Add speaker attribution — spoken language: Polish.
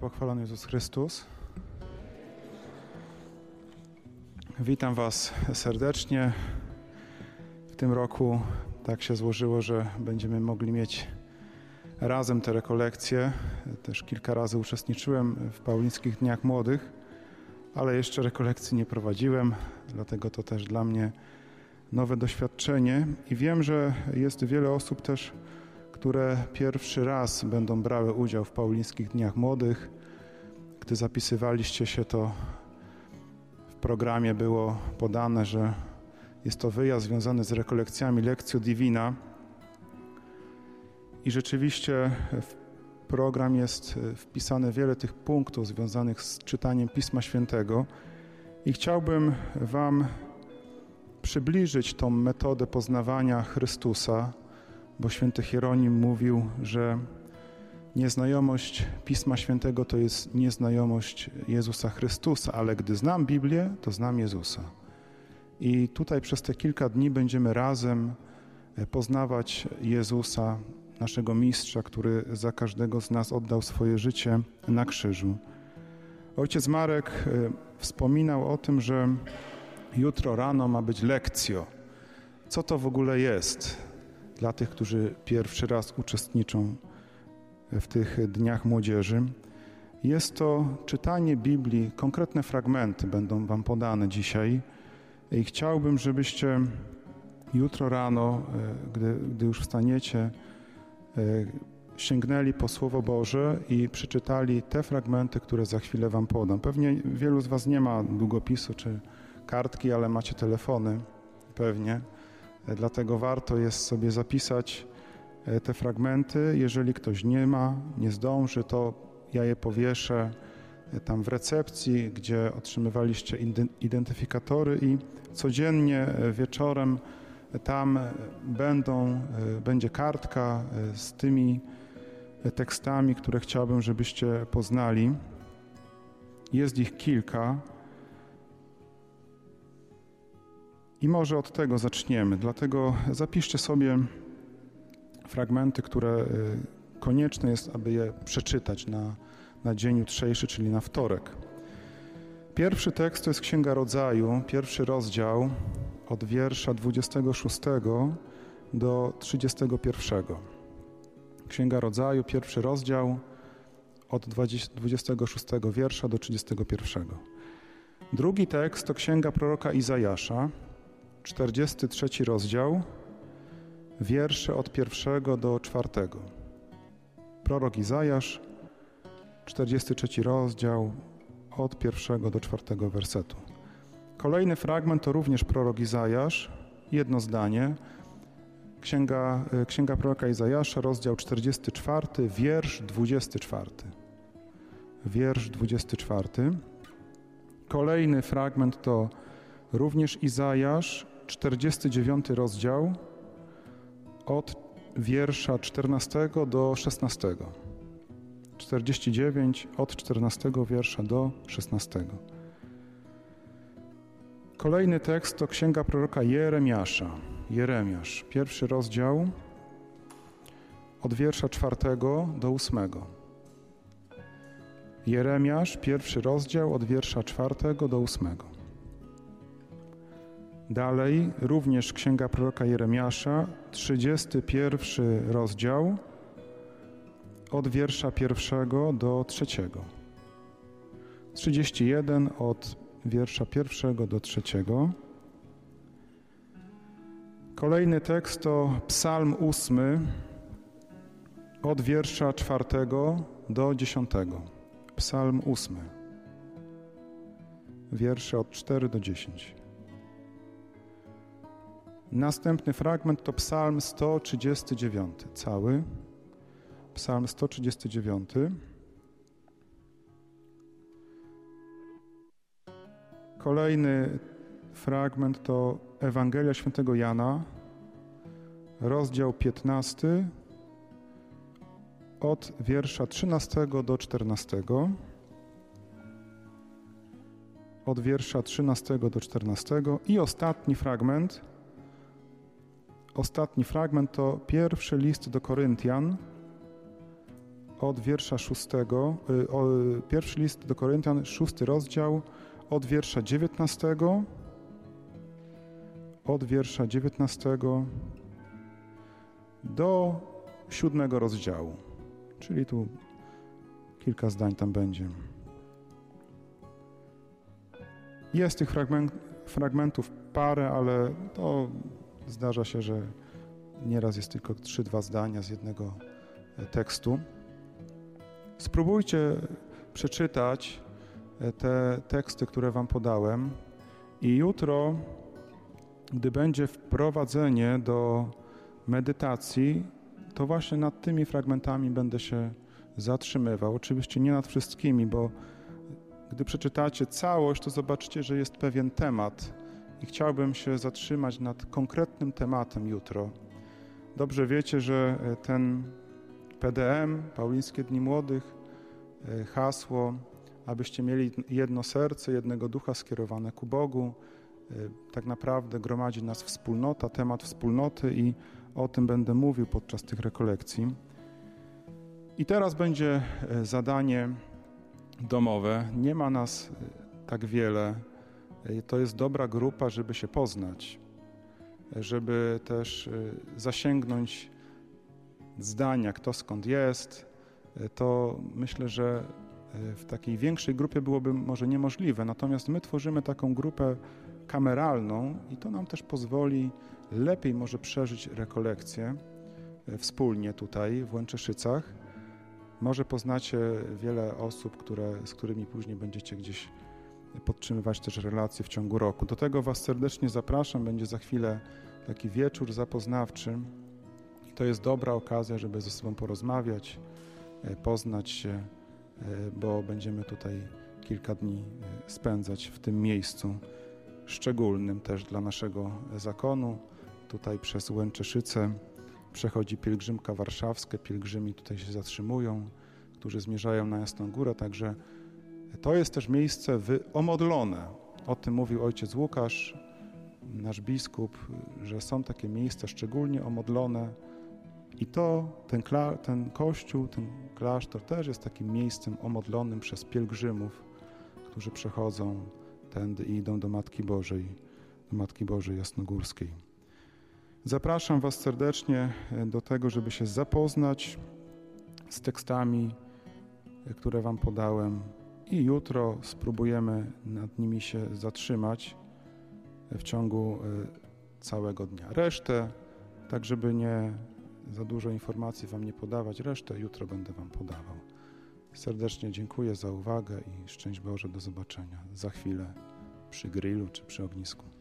Speaker 1: pochwalony Jezus Chrystus. Witam Was serdecznie. W tym roku tak się złożyło, że będziemy mogli mieć razem te rekolekcje. Też kilka razy uczestniczyłem w Paulińskich Dniach Młodych, ale jeszcze rekolekcji nie prowadziłem, dlatego to też dla mnie nowe doświadczenie. I wiem, że jest wiele osób też, które pierwszy raz będą brały udział w Paulińskich Dniach Młodych. Gdy zapisywaliście się, to w programie było podane, że jest to wyjazd związany z rekolekcjami Lekcjo Divina. I rzeczywiście w program jest wpisane wiele tych punktów związanych z czytaniem Pisma Świętego. I chciałbym Wam przybliżyć tą metodę poznawania Chrystusa, bo święty Hieronim mówił, że nieznajomość Pisma Świętego to jest nieznajomość Jezusa Chrystusa, ale gdy znam Biblię, to znam Jezusa. I tutaj przez te kilka dni będziemy razem e, poznawać Jezusa, naszego mistrza, który za każdego z nas oddał swoje życie na krzyżu. Ojciec Marek e, wspominał o tym, że jutro rano ma być lekcjo. Co to w ogóle jest? dla tych, którzy pierwszy raz uczestniczą w tych dniach młodzieży. Jest to czytanie Biblii, konkretne fragmenty będą Wam podane dzisiaj i chciałbym, żebyście jutro rano, e, gdy, gdy już wstaniecie, e, sięgnęli po Słowo Boże i przeczytali te fragmenty, które za chwilę Wam podam. Pewnie wielu z Was nie ma długopisu czy kartki, ale macie telefony, pewnie. E, dlatego warto jest sobie zapisać te fragmenty. Jeżeli ktoś nie ma, nie zdąży, to ja je powieszę e, tam w recepcji, gdzie otrzymywaliście identyfikatory i codziennie wieczorem tam będą, będzie kartka z tymi tekstami, które chciałbym, żebyście poznali. Jest ich kilka. I może od tego zaczniemy. Dlatego zapiszcie sobie fragmenty, które y, konieczne jest, aby je przeczytać na, na dzień jutrzejszy, czyli na wtorek. Pierwszy tekst to jest Księga Rodzaju, pierwszy rozdział od wiersza 26 do 31. Księga Rodzaju, pierwszy rozdział od 26 wiersza do 31. Drugi tekst to Księga proroka Izajasza, 43 rozdział, wiersze od pierwszego do czwartego. Prorok Izajasz, 43 rozdział, od pierwszego do czwartego wersetu. Kolejny fragment to również prorok Izajasz, jedno zdanie. Księga, e, Księga proroka Izajasza, rozdział 44, wiersz 24. Wiersz 24. Kolejny fragment to również Izajasz, 49 rozdział od wiersza 14 do 16. 49 od 14 wiersza do 16. Kolejny tekst to księga proroka Jeremiasza. Jeremiasz, pierwszy rozdział od wiersza 4 do 8. Jeremiasz, pierwszy rozdział od wiersza 4 do 8. Dalej, również Księga Proroka Jeremiasza, 31 rozdział, od wiersza pierwszego do trzeciego. 31 od wiersza pierwszego do trzeciego. Kolejny tekst to Psalm ósmy, od wiersza czwartego do dziesiątego. Psalm ósmy. Wiersze od 4 do 10. Następny fragment to Psalm 139, cały. Psalm 139. Kolejny fragment to Ewangelia Świętego Jana, rozdział 15, od wiersza 13 do 14. Od wiersza 13 do 14. I ostatni fragment Ostatni fragment to pierwszy list do Koryntian, od wiersza szóstego, y, pierwszy list do Koryntian, szósty rozdział, od wiersza dziewiętnastego, od wiersza dziewiętnastego do siódmego rozdziału. Czyli tu kilka zdań tam będzie. Jest tych fragment, fragmentów parę, ale to zdarza się, że nieraz jest tylko trzy, dwa zdania z jednego e, tekstu. Spróbujcie przeczytać e, te teksty, które Wam podałem, i jutro, gdy będzie wprowadzenie do medytacji, to właśnie nad tymi fragmentami będę się zatrzymywał. Oczywiście nie nad wszystkimi, bo gdy przeczytacie całość, to zobaczycie, że jest pewien temat i chciałbym się zatrzymać nad konkretnym tematem jutro. Dobrze wiecie, że e, ten PDM, Paulińskie Dni Młodych, e, hasło, abyście mieli jedno serce, jednego ducha skierowane ku Bogu, e, tak naprawdę gromadzi nas wspólnota, temat wspólnoty i o tym będę mówił podczas tych rekolekcji. I teraz będzie zadanie domowe. Nie ma nas tak wiele. To jest dobra grupa, żeby się poznać żeby też y, zasięgnąć zdania, kto skąd jest, y, to myślę, że y, w takiej większej grupie byłoby może niemożliwe. Natomiast my tworzymy taką grupę kameralną i to nam też pozwoli lepiej może przeżyć rekolekcję wspólnie tutaj w Łęczeszycach. Może poznacie wiele osób, które, z którymi później będziecie gdzieś podtrzymywać też relacje w ciągu roku. Do tego Was serdecznie zapraszam. Będzie za chwilę taki wieczór zapoznawczy. I to jest dobra okazja, żeby ze sobą porozmawiać, e, poznać się, e, bo będziemy tutaj kilka dni e, spędzać w tym miejscu szczególnym też dla naszego zakonu. Tutaj przez Łęczeszyce przechodzi pielgrzymka warszawska, pielgrzymi tutaj się zatrzymują, którzy zmierzają na Jasną Górę, także to jest też miejsce omodlone. O tym mówił ojciec Łukasz, nasz biskup, że są takie miejsca szczególnie omodlone i to, ten, ten kościół, ten klasztor też jest takim miejscem omodlonym przez pielgrzymów, którzy przechodzą tędy i idą do Matki Bożej, do Matki Bożej Jasnogórskiej. Zapraszam Was serdecznie do tego, żeby się zapoznać z tekstami, które Wam podałem, i jutro spróbujemy nad nimi się zatrzymać w ciągu e, całego dnia. Resztę, tak żeby nie za dużo informacji Wam nie podawać, resztę jutro będę Wam podawał. Serdecznie dziękuję za uwagę i szczęść Boże do zobaczenia za chwilę przy grillu czy przy ognisku.